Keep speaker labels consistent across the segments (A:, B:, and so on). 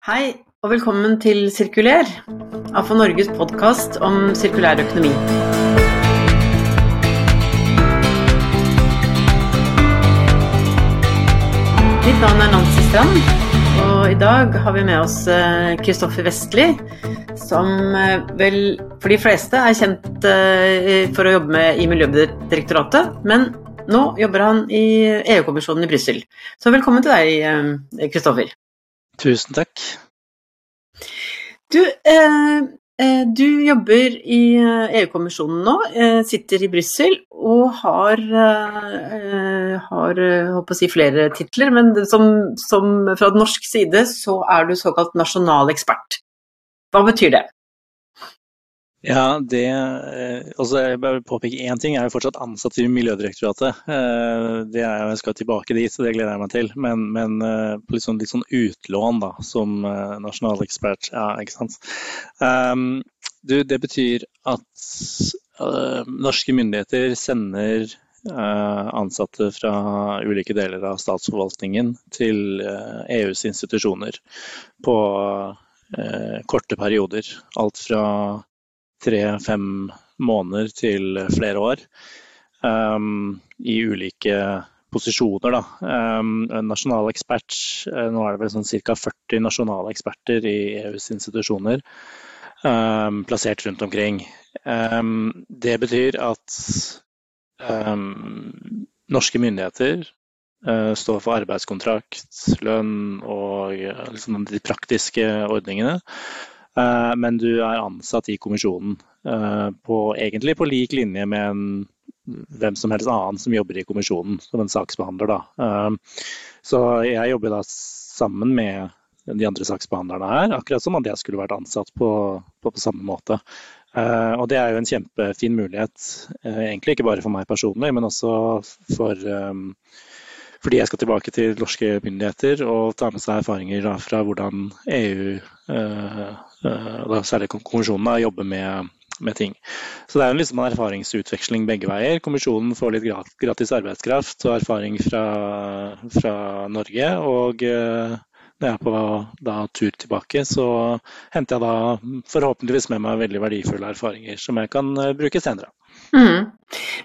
A: Hei, og velkommen til Sirkuler, AFO Norges podkast om sirkulær økonomi. Mitt navn er Nancy Strand, og i dag har vi med oss Kristoffer Vestli, som eh, vel for de fleste er kjent eh, for å jobbe med i Miljødirektoratet, men nå jobber han i EU-kommisjonen i Brussel. Så velkommen til deg, eh, Kristoffer.
B: Tusen takk.
A: Du, eh, eh du jobber i EU-kommisjonen nå, eh, sitter i Brussel og har, eh, har håper å si flere titler, men som, som fra norsk side så er du såkalt nasjonal ekspert. Hva betyr det?
B: Ja, det altså Jeg bare påpeke én ting. Jeg er jo fortsatt ansatt i Miljødirektoratet. Eh, det er, jeg skal tilbake dit, så det gleder jeg meg til. Men, men eh, på litt sånn, litt sånn, utlån da, som nasjonal ekspert. Ja, ikke sant. Um, du, det betyr at uh, norske myndigheter sender uh, ansatte fra ulike deler av statsforvaltningen til uh, EUs institusjoner på korte perioder. Alt fra tre-fem måneder til flere år. Um, I ulike posisjoner, da. Um, en nasjonal ekspert, uh, nå er det vel sånn ca. 40 nasjonale eksperter i EUs institusjoner um, plassert rundt omkring. det betyr at norske myndigheter uh, står for arbeidskontrakt, lønn og uh, liksom de praktiske ordningene. Eh, men du er ansatt i kommisjonen eh, på, egentlig på lik linje med en, hvem som helst annen som jobber i kommisjonen, som en saksbehandler. Da. Eh, så jeg jobber da sammen med de andre saksbehandlerne her, akkurat som om jeg skulle vært ansatt på, på, på samme måte. og det er jo en kjempefin mulighet, egentlig ikke bare for meg personlig, men også for fordi jeg skal tilbake til norske myndigheter og ta med seg erfaringer da, fra hvordan EU, særlig kommisjonen, jobber med, med, ting. Så det er liksom en erfaringsutveksling begge veier. Kommisjonen får litt gratis arbeidskraft og erfaring fra, fra Norge. og eh, når jeg er på da, tur tilbake, så henter jeg da forhåpentligvis med meg veldig verdifulle erfaringer som jeg kan eh, bruke senere.
A: Mm.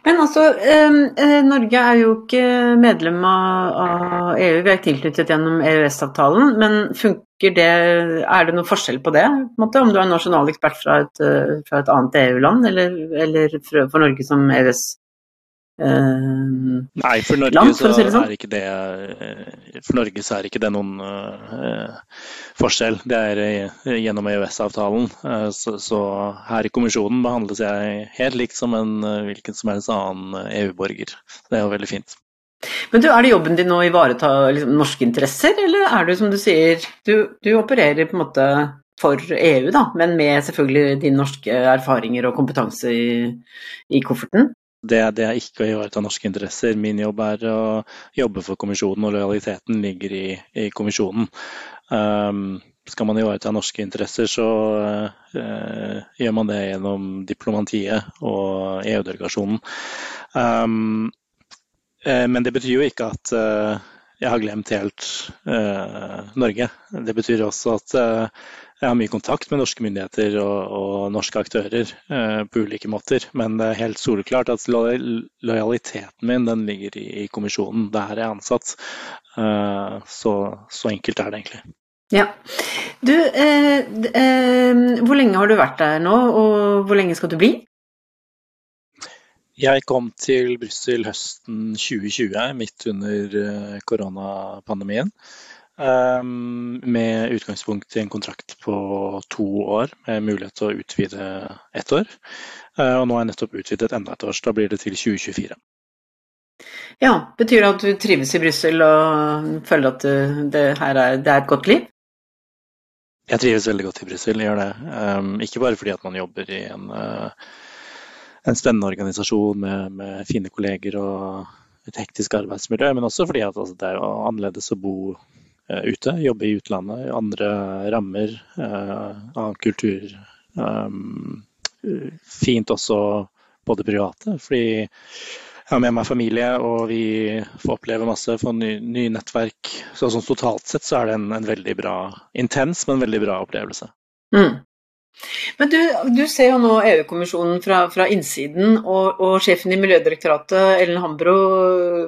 A: Men altså, eh, Norge er jo ikke medlem av, av EU, vi er tilknyttet gjennom EØS-avtalen. Men funker det, er det noen forskjell på det? På måte, om du er nasjonal ekspert fra et, eh, fra et annet EU-land, eller, eller, for Norge som EØS?
B: Uh, Nei, for Norge, land, for, si sånn. er ikke det, eh, for Norge så er ikke det noen uh, forskjell. Det er uh, gjennom EØS-avtalen. Så, så, her i kommisjonen behandles jeg helt likt som en hvilken som helst annen EU-borger. Det er jo veldig fint.
A: Men du, Er det jobben din å ivareta liksom, norske interesser, eller er du som du sier, du, du opererer på en måte for EU, da, men med selvfølgelig dine norske erfaringer og kompetanse i, i kofferten?
B: Det, det, er ikke å ivareta norske interesser. Min jobb er å jobbe for kommisjonen, og lojaliteten ligger i, i kommisjonen. Um, skal man ivareta norske interesser, så uh, gjør man det gjennom diplomatiet og EU-delegasjonen. Um, uh, men det betyr jo ikke at uh, jeg har glemt helt Norge. Det betyr også at jeg har mye kontakt med norske myndigheter og, norske aktører eh, på ulike måter. Men det er helt soleklart at lojaliteten min den ligger i, i kommisjonen. Der jeg er ansatt. Eh, så, så, enkelt er det egentlig.
A: Ja. Du, eh, eh, hvor lenge har du vært der nå, og hvor lenge skal du bli?
B: Jeg kom til Brussel høsten 2020, midt under eh, koronapandemien. Ehm, med utgangspunkt i en kontrakt på to år med mulighet til å utvide ett år. Eh, og nå har jeg nettopp utvidet enda et år, så da blir det til 2024.
A: Ja, Betyr det at du trives i Brussel og føler at det her er, det er et godt liv?
B: Jeg trives veldig godt i Brussel, gjør det. Um, ikke bare fordi at man jobber i en, en spennende organisasjon med, med, fine kolleger og et hektisk arbeidsmiljø, men også fordi at altså, det er annerledes å bo Eh, ute, jobbe i utlandet, andre rammer, eh, annen kultur. Um, fint også på det private, fordi jeg har med meg familie, og vi får oppleve masse, få nye, ny nettverk. Så sånn totalt sett så er det en, en veldig bra, intens, men veldig bra opplevelse. Mm.
A: Men du, du, ser jo nå EU-kommisjonen fra, fra, innsiden, og, og, sjefen i Miljødirektoratet, Ellen Hambro,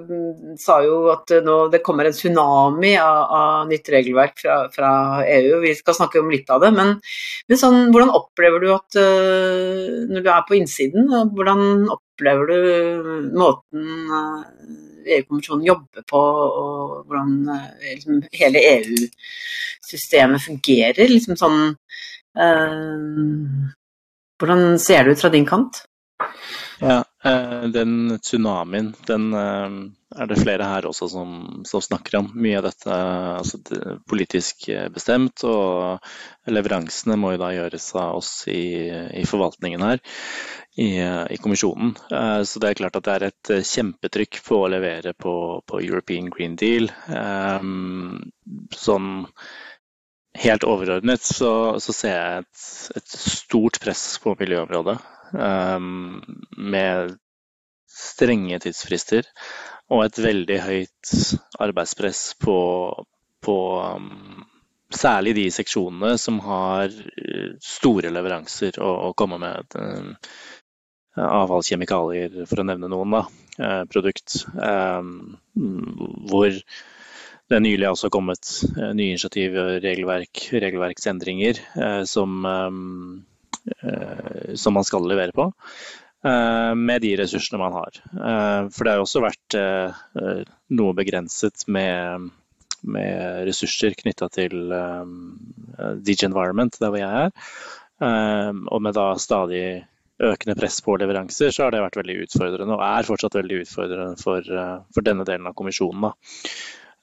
A: mm, sa jo at nå, det kommer en tsunami av, av nytt regelverk fra, fra, EU. Vi skal snakke om litt av det. Men, men sånn, hvordan opplever du at uh, når du er på innsiden, hvordan opplever du måten EU-kommisjonen jobber på, og hvordan uh, liksom, hele EU-systemet fungerer? liksom sånn Eh, hvordan ser det ut fra din kant?
B: Ja, eh, Den tsunamien den eh, er det flere her også som, som snakker om. Mye av dette altså, politisk bestemt, og leveransene må jo da gjøres av oss i, i forvaltningen her, i, i, kommisjonen. Så det er klart at det er et kjempetrykk på å levere på, på European Green Deal. Sånn helt overordnet så, så ser jeg et, et, stort press på miljøområdet. Um, med strenge tidsfrister og et veldig høyt arbeidspress på, på um, særlig de seksjonene som har eh, store leveranser å, å komme med. Um, avfall, for å nevne noen, da, uh, produkt. Um, hvor det er nylig også kommet eh, nye initiativ, regelverk, regelverksendringer eh, som, eh, som, man skal levere på. Med de ressursene man har. For det har også vært noe begrenset med, med ressurser knytta til DG Environment, der hvor jeg er. Og med da stadig økende press på leveranser, så har det vært veldig utfordrende, og er fortsatt veldig utfordrende for, for denne delen av kommisjonen. Da.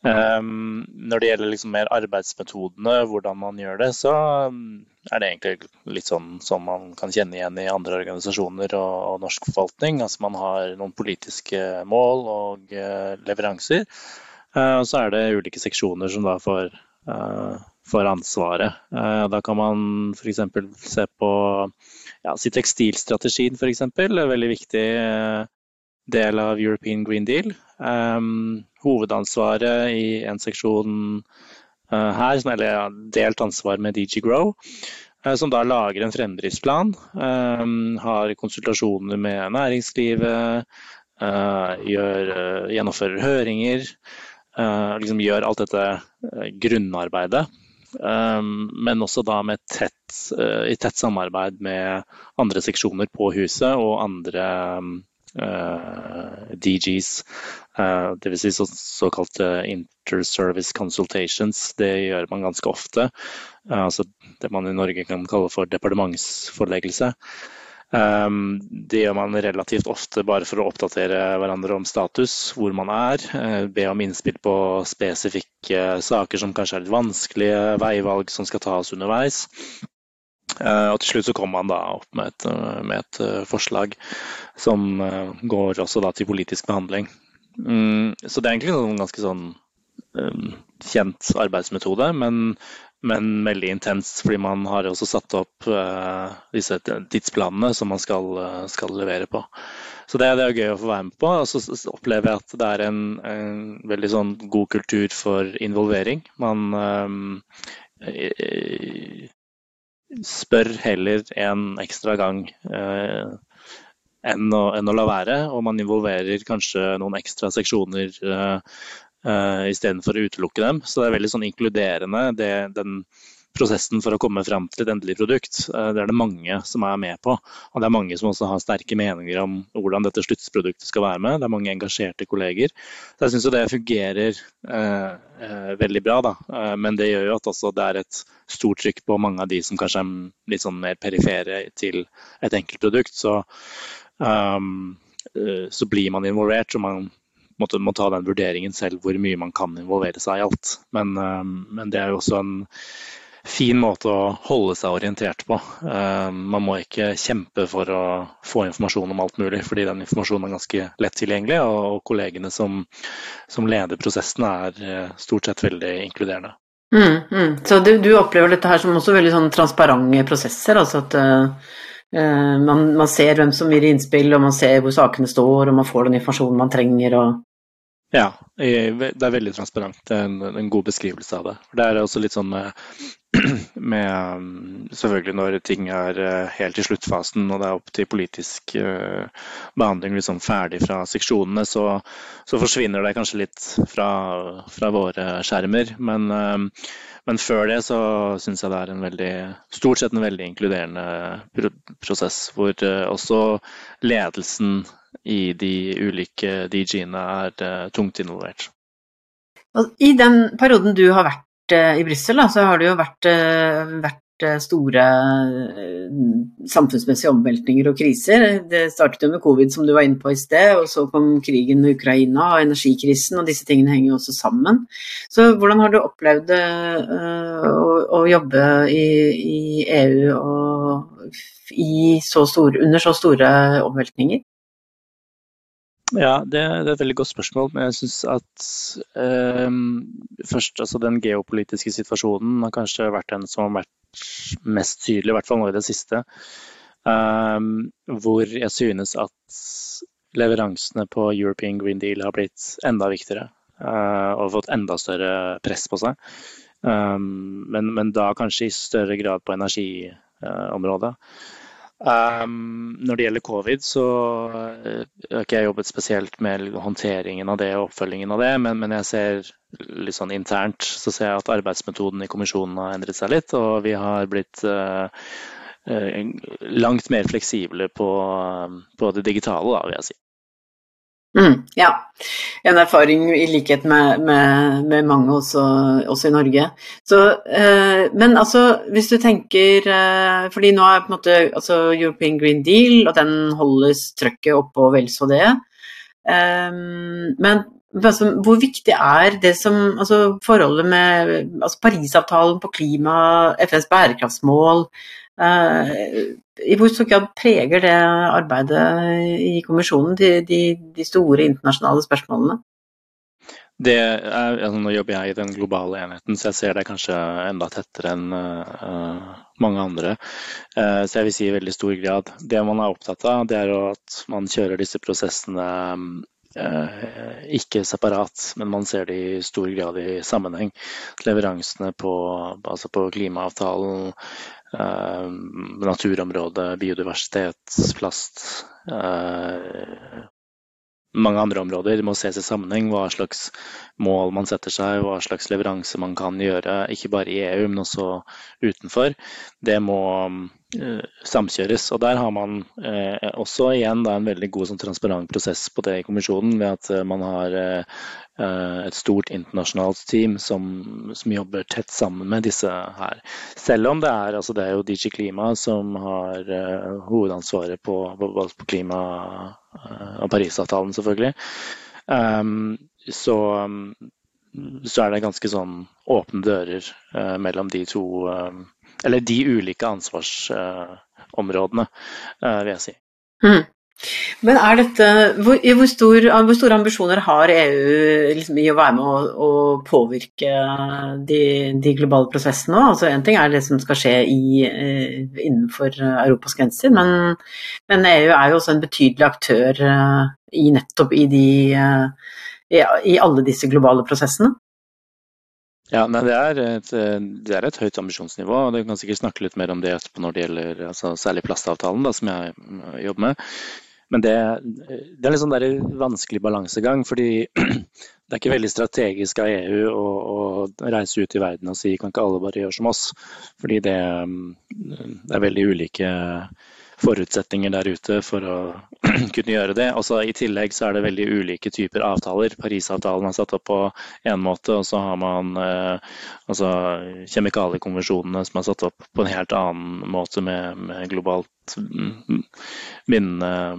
B: Um, når det gjelder liksom mer arbeidsmetodene, hvordan man gjør det, så um, er det egentlig litt sånn som man kan kjenne igjen i andre organisasjoner og, og norsk forvaltning. Altså man har noen politiske mål og uh, leveranser. Uh, og så er det ulike seksjoner som da får, uh, får ansvaret. da kan man f.eks. se på ja, si tekstilstrategien, f.eks. Veldig viktig del av European Green Deal. Um, hovedansvaret i en seksjon uh, her, eller ja, delt ansvar med DG Grow, uh, som da lager en fremdriftsplan. Um, har konsultasjoner med næringslivet, gjør, gjennomfører høringer. Liksom gjør alt dette grunnarbeidet. Men også da tett, i tett samarbeid med andre seksjoner på huset og andre Eh, DGs, uh, dvs. Si så, såkalte inter-service consultations. Det gjør man ganske ofte. Uh, altså det man i Norge kan kalle for departementsforleggelse. Um, det gjør man relativt ofte bare for å oppdatere hverandre om status, hvor man er. Be om innspill på spesifikke saker som kanskje er litt vanskelige, veivalg som skal tas underveis. Eh, og til slutt så kommer han da opp med et, eh, med et eh, forslag som går også da til politisk behandling. Mm, så det er egentlig en ganske sånn kjent arbeidsmetode, men, men veldig intenst. Fordi man har også satt opp disse tidsplanene som man skal, skal levere på. Så det, det, er gøy å få være med på. Og så opplever jeg at det er en, en veldig sånn god kultur for involvering. Man spør heller en ekstra gang eh, enn, å, enn, å, la være. Og man involverer kanskje noen ekstra seksjoner eh, eh, istedenfor å utelukke dem. Så det er veldig sånn inkluderende. Det, den prosessen for å komme fram til et endelig produkt. Eh, det er det mange som er med på. Og det er mange som også har sterke meninger om hvordan dette sluttproduktet skal være med. Det er mange engasjerte kolleger. Så jeg syns det fungerer eh, eh, veldig bra, da. Eh, men det gjør jo at det er et stort trykk på mange av de som kanskje er litt sånn mer perifere til et enkelt produkt. Så, um, så blir man involvert. så man måtte, må ta den vurderingen selv hvor mye man kan involvere seg i alt. Men, um, men det er jo også en fin måte å holde seg orientert på. Eh, man må ikke kjempe for å få informasjon om alt mulig, fordi den informasjonen er ganske lett tilgjengelig, og kollegene som, som leder prosessene er eh, stort sett veldig inkluderende.
A: Mm, mm. Så du, du, opplever dette her som også veldig sånn transparente prosesser? altså at uh, man, man, ser hvem som gir innspill, og man ser hvor sakene står, og man får den informasjonen man trenger. og
B: ja, det er veldig transparent. En, en, god beskrivelse av det. Det er også litt sånn med, med um, Selvfølgelig når ting er uh, helt i sluttfasen og det er opp til politisk uh, behandling liksom ferdig fra seksjonene, så, så, forsvinner det kanskje litt fra, fra våre skjermer. Men, um, men, før det så syns jeg det er en veldig, stort sett en veldig inkluderende prosess, hvor også ledelsen i de ulike DG-ene er tungt involvert.
A: I den perioden du har vært i Brussel, så har det jo vært, uh, vært store samfunnsmessige omveltninger og kriser. Det startet jo med covid, som du var inne på i sted, og så kom krigen med Ukraina og energikrisen, og disse tingene henger jo også sammen. Så hvordan har du opplevd å, å, jobbe i, i EU og i så store, under så store omveltninger?
B: Ja, det, det, er et veldig godt spørsmål. Men jeg syns at eh, først, altså den geopolitiske situasjonen har kanskje vært den som har vært mest tydelig, i hvert fall nå i det siste. Eh, hvor jeg synes at leveransene på European Green Deal har blitt enda viktigere. Eh, og fått enda større press på seg. Eh, men, men, da kanskje i større grad på energiområdet. Um, når det gjelder covid, så uh, har ikke jeg jobbet spesielt med håndteringen av det og oppfølgingen av det, men, men, jeg ser litt sånn internt så ser jeg at arbeidsmetoden i kommisjonen har endret seg litt. Og vi har blitt uh, uh, langt mer fleksible på, på, det digitale, da, vil jeg si.
A: Mm, ja, en erfaring i likhet med, med, med mange også, også, i Norge. Så, eh, men altså, hvis du tenker eh, Fordi nå er på en måte altså European Green Deal, og den holdes trøkket oppe vel så det. Eh, men altså, hvor viktig er det som altså forholdet med altså Parisavtalen på klima, FNs bærekraftsmål i hvor stor grad preger det arbeidet i kommisjonen de, de, de store internasjonale spørsmålene?
B: Er, altså nå jobber jeg i den globale enheten, så jeg ser det kanskje enda tettere enn uh, mange andre. Uh, så jeg vil si i veldig stor grad. Det man er opptatt av, det er at man kjører disse prosessene uh, ikke separat, men man ser det i stor grad i sammenheng. Leveransene på, altså på klimaavtalen, Eh, naturområdet, biodiversitet, plast. Eh, mange andre områder må ses i sammenheng. Hva slags mål man setter seg, hva slags leveranse man kan gjøre, ikke bare i EU, men også utenfor. Det må samkjøres. Og der har man eh, også igjen da, en veldig god sånn, transparent prosess på det i kommisjonen, ved at eh, man har Eh, et stort internasjonalt team som, som, jobber tett sammen med disse her. Selv om det er, altså det er jo DG Klima som har uh, hovedansvaret på, på, på klima og Parisavtalen, selvfølgelig. Um, så, um, så, er det ganske sånn åpne dører mellom de to um, Eller de ulike ansvarsområdene, vil jeg si.
A: Mm. Men er dette Hvor, hvor, stor, hvor store ambisjoner har EU liksom, i å være med å, å påvirke de, de, globale prosessene? Altså ting er det som skal skje i, eh, innenfor Europas grenser, men, men, EU er jo også en betydelig aktør eh, i nettopp i, de, eh, i, i alle disse globale prosessene.
B: Ja, nei, det, er et, det, er et, høyt ambisjonsnivå. og Du kan sikkert snakke litt mer om det etterpå når det gjelder altså, særlig plastavtalen, da, som jeg jobber med. Men det, det er en sånn vanskelig balansegang, fordi det er ikke veldig strategisk av EU å, å, reise ut i verden og si kan ikke alle bare gjøre som oss. Fordi det, det er veldig ulike forutsetninger der ute for å kunne gjøre det. Også I tillegg så er det veldig ulike typer avtaler. Parisavtalen er satt opp på én måte, og så har man eh, altså, kjemikaliekonvensjonene som er satt opp på en helt annen måte med, med globalt bindende Eh,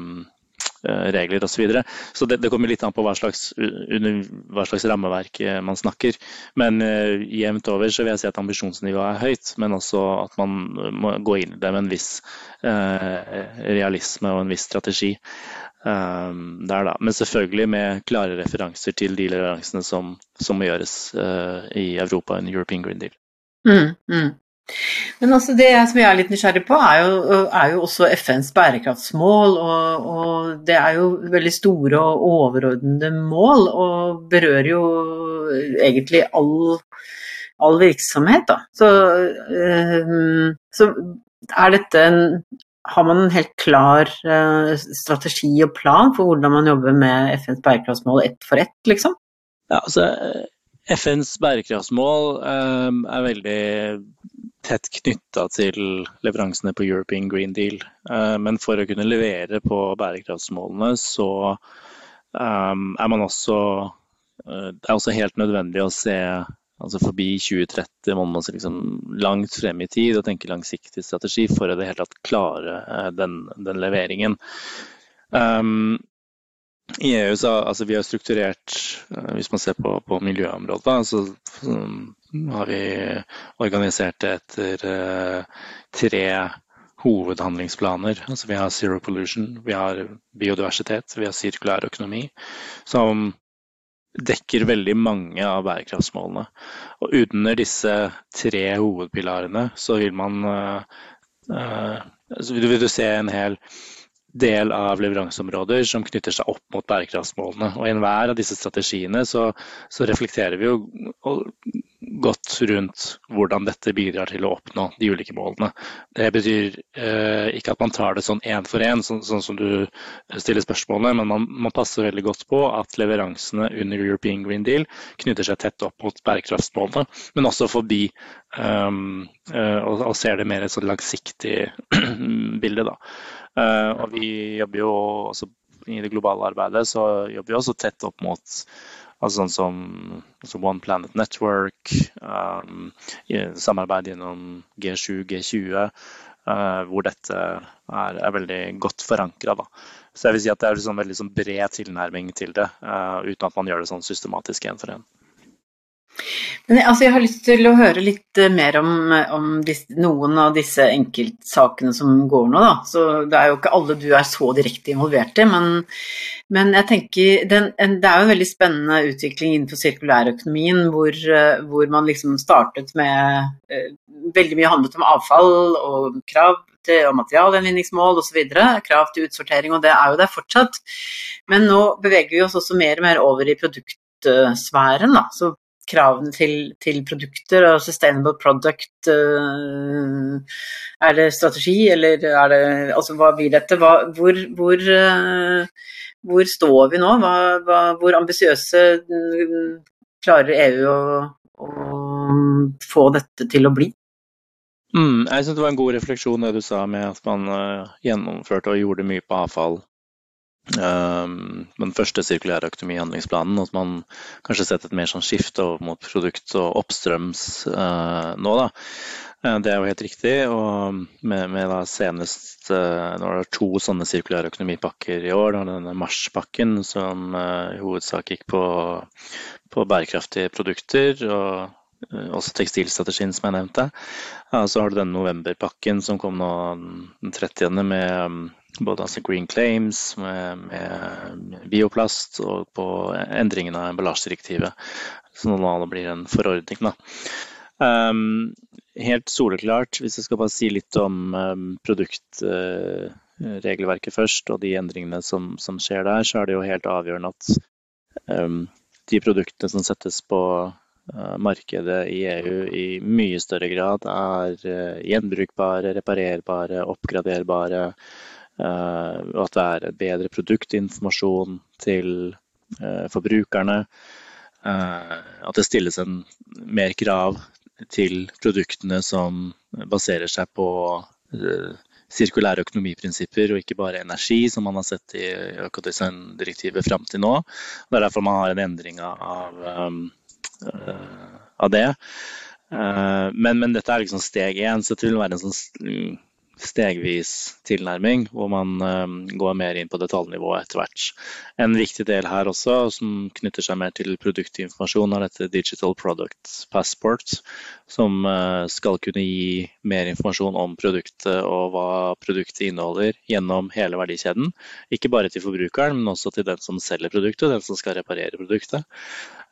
B: regler osv. Så, videre. så det, det, kommer litt an på hva slags, under, hva slags rammeverk eh, man snakker. Men uh, jevnt over så vil jeg si at ambisjonsnivået er høyt, men også at man må gå inn i det med en viss uh, realisme og en viss strategi. Um, der da. Men selvfølgelig med klare referanser til de leveransene som, som må gjøres uh, i Europa under European Green Deal.
A: Mm, mm. Men altså det som jeg er litt nysgjerrig på, er jo, er jo også FNs bærekraftsmål. Og, og, det er jo veldig store og overordnede mål, og berører jo egentlig all, all virksomhet. Da. Så, øh, så er dette en har man en helt klar uh, strategi og plan for hvordan man jobber med FNs bærekraftsmål ett for ett, liksom?
B: Ja, altså FNs bærekraftsmål um, er veldig tett knytta til leveransene på European Green Deal. Uh, men for å kunne levere på bærekraftsmålene, så um, er man også uh, Det er også helt nødvendig å se altså forbi 2030 må man se liksom langt frem i tid og tenke langsiktig strategi for å det hele tatt klare uh, den, den, leveringen. Um, i EU så altså vi har strukturert, hvis man ser på, på miljøområdet, så har vi organisert det etter uh, tre hovedhandlingsplaner. Altså vi har Zero Pollution, vi har biodiversitet, vi har sirkulær økonomi. Som dekker veldig mange av bærekraftsmålene. Og under disse tre hovedpilarene så vil man uh, uh, vil du se en hel del av leveranseområder som knytter seg opp mot bærekraftsmålene. Og I enhver av disse strategiene så, så, reflekterer vi jo godt rundt hvordan dette bidrar til å oppnå de ulike målene. Det betyr eh, ikke at man tar det sånn én for én, sånn, sånn, som du stiller spørsmålet, men man, man, passer veldig godt på at leveransene under European Green Deal knytter seg tett opp mot bærekraftsmålene, men også forbi. Um, og, og, ser det mer et sånn langsiktig bilde. da. Eh, og vi jobber jo også i det globale arbeidet så jobber vi også tett opp mot altså sånn som altså One Planet Network, um, samarbeid gjennom G7, G20, uh, hvor dette er, er veldig godt forankra. Så jeg vil si at det er liksom veldig sånn bred tilnærming til det, uh, uten at man gjør det sånn systematisk én for én.
A: Men, altså, jeg har lyst til å høre litt eh, mer om, om disse, noen av disse enkeltsakene som går nå. Da. Så det er jo ikke alle du er så direkte involvert i, men, men jeg tenker den, en, det er jo en veldig spennende utvikling innenfor sirkulærøkonomien hvor, eh, hvor man liksom startet med Veldig mye handlet om avfall og krav til materialgjenvinningsmål osv. Krav til utsortering, og det er jo der fortsatt. Men nå beveger vi oss også mer og mer over i produktsfæren. Da. Så kravene til, til, produkter og sustainable product uh, Er det strategi, eller er det Altså, hva blir dette? Hva, hvor, hvor, uh, hvor, står vi nå? Hva, hva, hvor ambisiøse uh, klarer EU å, å, få dette til å bli?
B: Mm, jeg synes det var en god refleksjon det du sa med at man gjennomførte og gjorde mye på avfall den første sirkulære økonomihandlingsplanen, at man kanskje setter et mer sånn skifte over mot produkt og oppstrøms uh, nå. da. Uh, det er jo helt riktig. Og med, med da senest uh, Nå er det to sånne sirkulære økonomipakker i år. Da, denne marspakken, som i hovedsak gikk på, på bærekraftige produkter. og også tekstilstrategien som jeg nevnte. så har du denne novemberpakken som kom nå den 30. med både altså green claims med, med, bioplast og på endringen av emballasjedirektivet. Så nå blir en forordning. Da. Um, helt soleklart, hvis jeg skal bare si litt om um, produktregelverket uh, først, og de endringene som, som, skjer der, så er det jo helt avgjørende at um, de produktene som settes på uh, markedet i EU i mye større grad er uh, gjenbrukbare, reparerbare, oppgraderbare Eh, og at det er bedre produktinformasjon til eh, forbrukerne. Eh, at det stilles en mer krav til produktene som baserer seg på sirkulære økonomiprinsipper og ikke bare energi, som man har sett i økodesigndirektivet fram til nå. Det er derfor man har en endring av, av det. Men, men, dette er liksom steg én, så det vil være en sånn stegvis tilnærming, hvor man um, går mer inn på detaljnivå etter hvert. En viktig del her også, som knytter seg mer til produktinformasjon, er dette Digital Product Passport, som uh, skal kunne gi mer informasjon om produktet og hva produktet inneholder gjennom hele verdikjeden. Ikke bare til forbrukeren, men også til den som selger produktet, den som skal reparere produktet.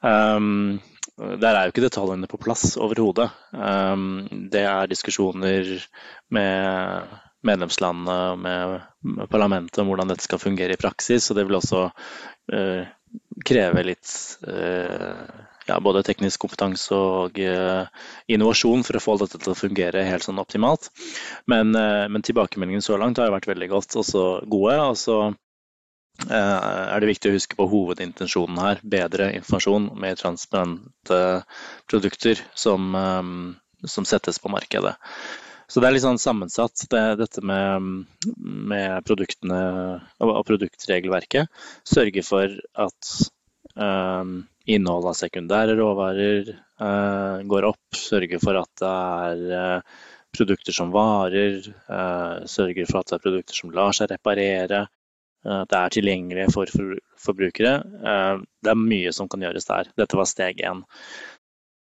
B: Um, der er jo ikke detaljene på plass overhodet. Det er diskusjoner med medlemslandene og med parlamentet om hvordan dette skal fungere i praksis. Og det vil også uh, kreve litt uh, ja, både teknisk kompetanse og uh, innovasjon for å få dette til å fungere helt sånn optimalt. Men, men tilbakemeldingen så langt har jo vært veldig godt, også gode. og så er det viktig å huske på hovedintensjonen her. Bedre informasjon med transparente produkter som, som settes på markedet. Så det er litt sånn sammensatt, det, dette med, med, produktene og produktregelverket. Sørge for at um, innhold av sekundære råvarer uh, går opp. Sørge for at det er uh, produkter som varer. Uh, sørge for at det er produkter som lar seg reparere. At det er tilgjengelig for forbrukere. Det er mye som kan gjøres der. Dette var steg én.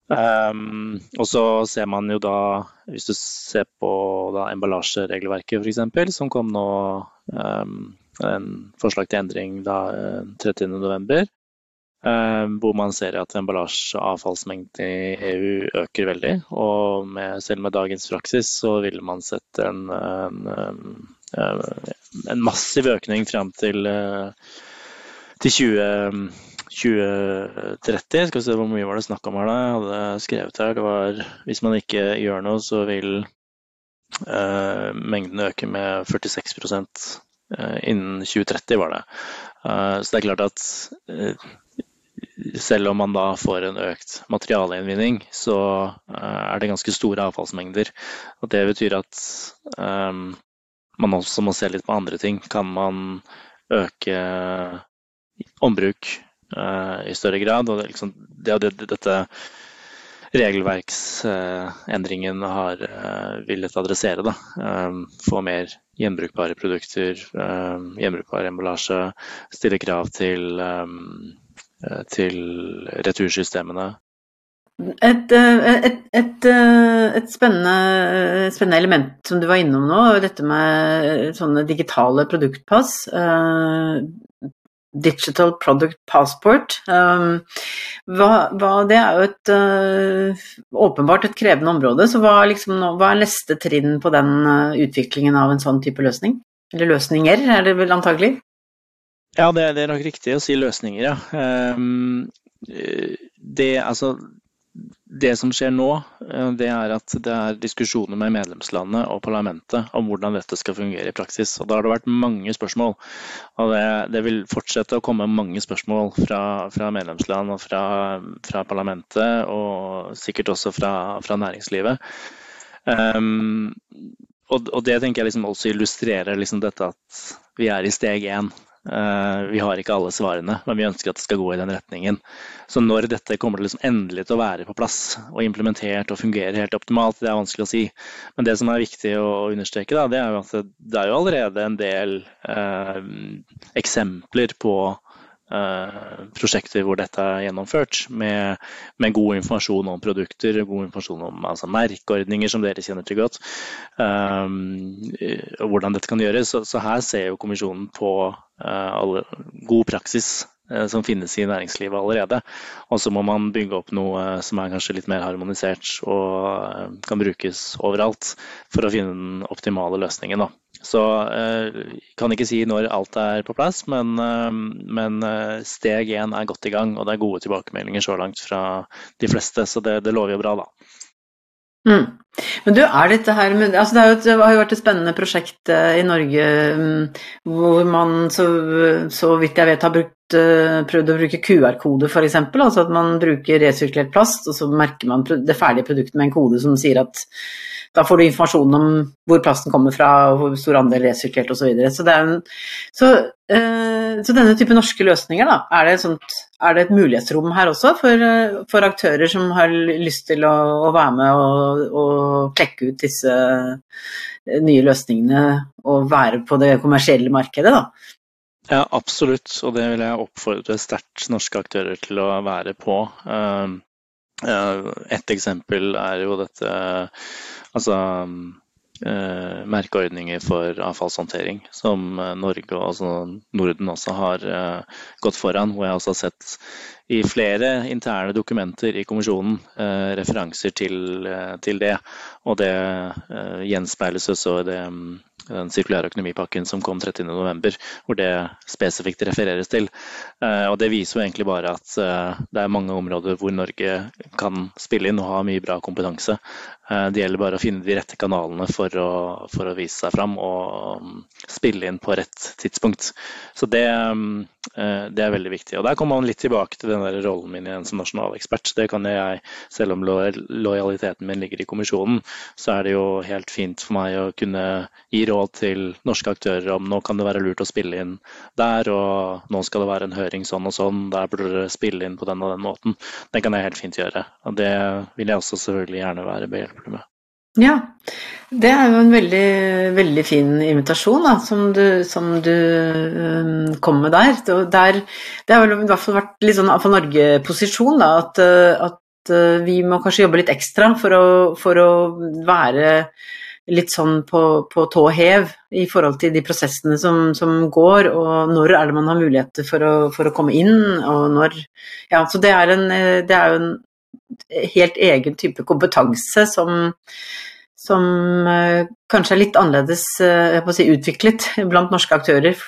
B: Um, og så ser man jo da, hvis du ser på da, emballasjeregelverket f.eks., som kom nå en forslag til endring da 30.11. Um, hvor man ser at emballasjeavfallsmengden i EU øker veldig. Og med, selv med dagens praksis så vil man sette en, en, en massiv økning fram til, eh, til 20 2030. Skal vi se hvor mye var det snakk om her, da. Jeg hadde skrevet her. Det var hvis man ikke gjør noe, så vil uh, mengden øke med 46 uh, eh, innen 2030, var det. Uh, så det er klart at selv om man da får en økt materialinnvinning, så er det ganske store avfallsmengder. Og det betyr at um, man også må se litt på andre ting. Kan man øke ombruk uh, i større grad. Og det, liksom, det, det, dette regelverksendringen har uh, villet adressere. Da. Um, få mer gjenbrukbare produkter, um, gjenbrukbar emballasje, stille krav til, um, til retursystemene.
A: Et, et, et, et spennende, spennende, element som du var innom nå, dette med sånne digitale produktpass. Digital Product Passport. Um, hva, hva, det er jo et åpenbart et krevende område, så hva, liksom, hva, er neste trinn på den utviklingen av en sånn type løsning? Eller løsninger, er det vel antagelig?
B: Ja, det, det er nok riktig å si løsninger, ja. Um, det, altså, det som skjer nå, eh, det er at det er diskusjoner med medlemslandet og parlamentet om hvordan dette skal fungere i praksis. Og Da har det vært mange spørsmål. Og det, det vil fortsette å komme mange spørsmål fra, fra medlemsland og fra, fra, parlamentet, og sikkert også fra, fra næringslivet. Um, og, og, det tenker jeg liksom også illustrerer liksom dette at vi er i steg én. Eh, vi har ikke alle svarene, men vi ønsker at det skal gå i den retningen. Så når dette kommer til liksom endelig til å være på plass og implementert og fungere helt optimalt, det er vanskelig å si. Men det som er viktig å understreke, da, det er jo at det er jo allerede en del eh, eksempler på prosjekter hvor dette er gjennomført, med, med, god informasjon om produkter, god informasjon om altså, merkeordninger, som dere kjenner til godt, um, og hvordan dette kan gjøres. Så, så her ser jo kommisjonen på uh, alle, god praksis uh, som finnes i næringslivet allerede. Og så må man bygge opp noe som er kanskje litt mer harmonisert og kan brukes overalt for å finne den optimale løsningen. Da. Så eh, kan ikke si når alt er på plass, men, eh, men eh, steg én er godt i gang. Og det er gode tilbakemeldinger så langt fra de fleste, så det, det lover jo bra, da.
A: Mm. Men du, er dette her med, altså det, et, det, har jo vært et spennende prosjekt i Norge um, hvor man, så, så, vidt jeg vet, har brukt, prøvd å bruke QR-kode f.eks. Altså at man bruker resirkulert plast, og så merker man det ferdige produktet med en kode som sier at da får du informasjon om hvor plasten kommer fra, og hvor stor andel resirkulert osv. Så, videre. så, så, uh, så denne type norske løsninger, da, er det, sånt, er det et mulighetsrom her også for, uh, for, aktører som har lyst til å, å være med og, og klekke ut disse eh, nye løsningene og være på det kommersielle markedet? da?
B: Ja, absolutt, og det vil jeg oppfordre sterkt norske aktører til å være på. Et eksempel er jo dette Altså eh, merkeordninger for avfallshåndtering, som Norge og altså Norden også har gått foran. Hvor jeg også har sett i flere interne dokumenter i kommisjonen referanser til, til, det. Og det gjenspeiles også i det mm, den sirkulære økonomipakken som kom 30.11, hvor det spesifikt refereres til. Eh, og Det viser jo egentlig bare at eh, det er mange områder hvor Norge kan spille inn og ha mye bra kompetanse. Eh, det gjelder bare å finne de rette kanalene for å, for å vise seg fram og mm, spille inn på rett tidspunkt. Så det, mm, det, er veldig viktig. Og Der kommer man litt tilbake til den der rollen min igjen som nasjonalekspert. Det kan jeg, selv om lojaliteten min ligger i kommisjonen, så er det jo helt fint for meg å kunne gi råd til norske aktører om nå kan det være lurt å spille inn der, og nå skal det være en høring sånn og sånn, der burde dere spille inn på den og den måten. Det kan jeg helt fint gjøre. Og det vil jeg også selvfølgelig gjerne være behjelpelig med.
A: Ja, det er jo en veldig, veldig fin invitasjon da, som du, som du um, kom med der. der. Det har vel i hvert fall vært litt sånn for Norge-posisjon, da, at, at, vi må kanskje jobbe litt ekstra for å, for å være litt sånn på, på tå hev i forhold til de prosessene som, som, går, og når er det man har muligheter for å, for å komme inn, og når Ja, så det er, en, det er jo en helt egen type kompetanse som, som uh, kanskje er litt annerledes uh, si, utviklet blant norske aktører,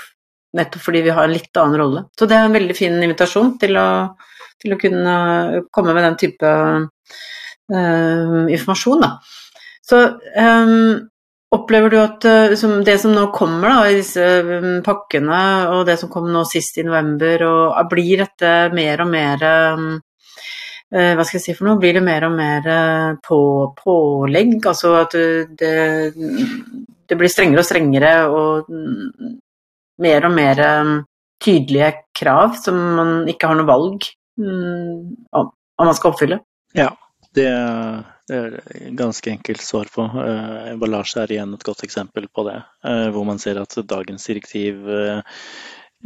A: nettopp fordi vi har en litt annen rolle. Så det er en veldig fin invitasjon til å, til å kunne komme med den type uh, informasjon, da. Så um, opplever du at det som nå kommer da, i disse pakkene, og det som kom nå sist i november, og blir dette mer og mer hva skal jeg si for noe, blir det mer og mer på, pålegg? Altså at det, det, blir strengere og strengere og mer og mer tydelige krav som man ikke har noe valg om, om man skal oppfylle?
B: Ja, det er ganske enkelt svar på. Eh, emballasje er igjen et godt eksempel på det. Eh, hvor man ser at dagens direktiv eh,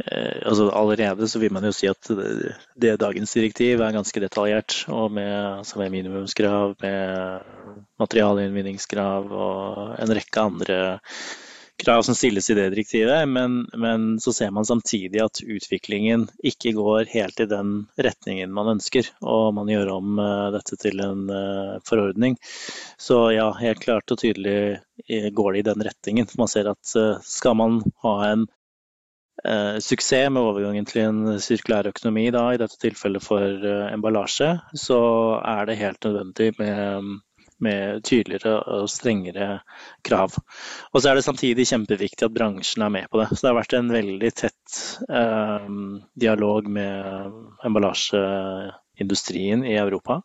B: altså Allerede så vil man jo si at det, det dagens direktiv er ganske detaljert. Og med, altså med minimumskrav, med materialinnvinningskrav og en rekke andre krav som stilles i det direktivet, men, men, så ser man samtidig at utviklingen ikke går helt i den retningen man ønsker, og man gjør om uh, dette til en uh, forordning. Så ja, helt klart og tydelig eh, går det i den retningen. Man ser at skal man ha en suksess med overgangen til en sirkulær økonomi, da, i dette tilfellet for emballasje, så er det helt nødvendig med med tydeligere og strengere krav. Og så er det samtidig kjempeviktig at bransjen er med på det. Så det har vært en veldig tett eh, dialog med emballasjeindustrien i Europa.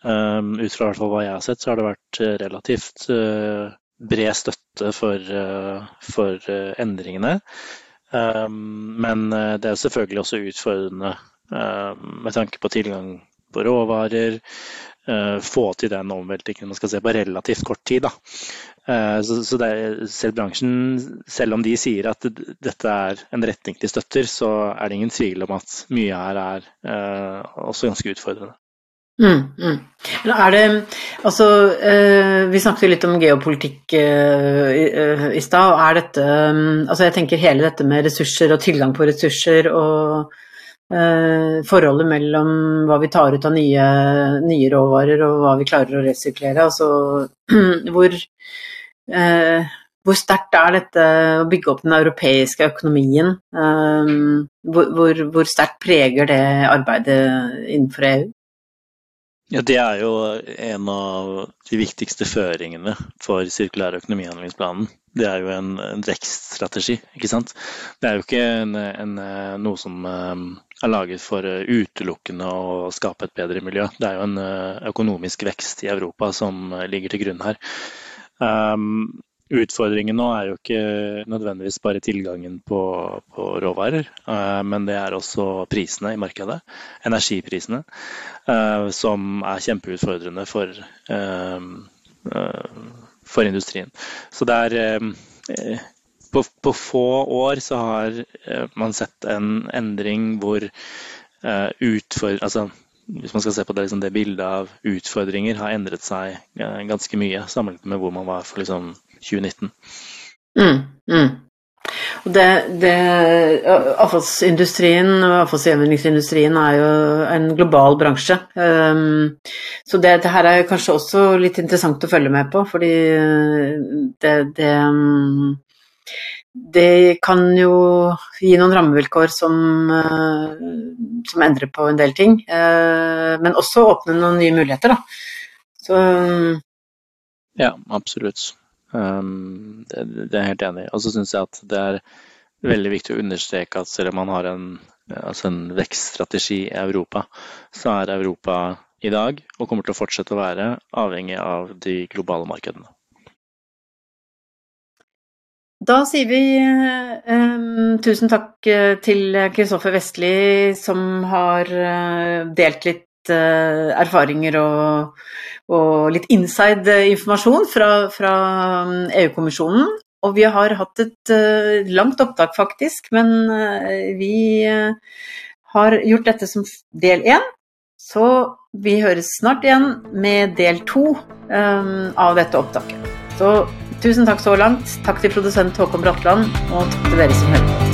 B: Um, ut fra hva jeg har sett, så har det vært relativt uh, bred støtte for, uh, for uh, endringene. Um, men det er selvfølgelig også utfordrende med tanke på tilgang på råvarer, Eh, få til den omveltingen man skal se på relativt kort tid. Da. Eh, så, er, selv bransjen, selv om de sier at dette er en retning de støtter, så er det ingen tvil om at mye her er også ganske utfordrende.
A: Mm, mm. Det, altså, uh, vi snakket litt om geopolitikk uh, i, i stad. Er dette um, altså Jeg tenker hele dette med ressurser og tilgang på ressurser og Eh, forholdet mellom hva vi tar ut av nye, nye, råvarer og hva vi klarer å resirkulere. Altså hvor, eh, hvor sterkt er dette å bygge opp den europeiske økonomien? Eh, hvor, hvor, hvor sterkt preger det arbeidet innenfor EU?
B: Ja, Det er jo en av de viktigste føringene for sirkulær økonomihandlingsplanen. Det er jo en, en vekststrategi, ikke sant. Det er jo ikke en, en, noe som um, er laget for utelukkende å skape et bedre miljø. Det er jo en uh, økonomisk vekst i Europa som ligger til grunn her. Um, Utfordringen nå er jo ikke nødvendigvis bare tilgangen på, på råvarer, uh, men det er også prisene i markedet. Energiprisene, uh, som er kjempeutfordrende for, uh, for industrien. Så det er på, på, få år så har man sett en endring hvor utfordringer, altså, hvis man skal se på det, liksom, det bildet av utfordringer, har endret seg ganske mye sammenlignet med hvor man var for liksom, 2019.
A: Mm, mm. Det, det, avfallsindustrien og avfallsgjenvinningsindustrien er jo en global bransje. Um, så det, det, her er kanskje også litt interessant å følge med på, fordi det, det, um, det kan jo gi noen rammevilkår som, uh, som, endrer på en del ting. Uh, men også åpne noen nye muligheter, da. Så, um,
B: ja, absolutt. Um, det, det, er jeg helt enig i. Og så syns jeg at det er veldig viktig å understreke at selv om man har en, altså en vekststrategi i Europa, så er Europa i dag, og kommer til å fortsette å være, avhengig av de globale markedene.
A: Da sier vi eh, tusen takk eh, til Kristoffer Vestli, som har uh, delt litt uh, erfaringer og, og litt inside-informasjon fra, fra um, EU-kommisjonen. Og vi har hatt et uh, langt opptak, faktisk, men uh, vi har gjort dette som del én. Så vi høres snart igjen med del to av dette opptaket. Så tusen takk så langt. Takk til produsent Håkon Bratland, og takk til dere som hører på.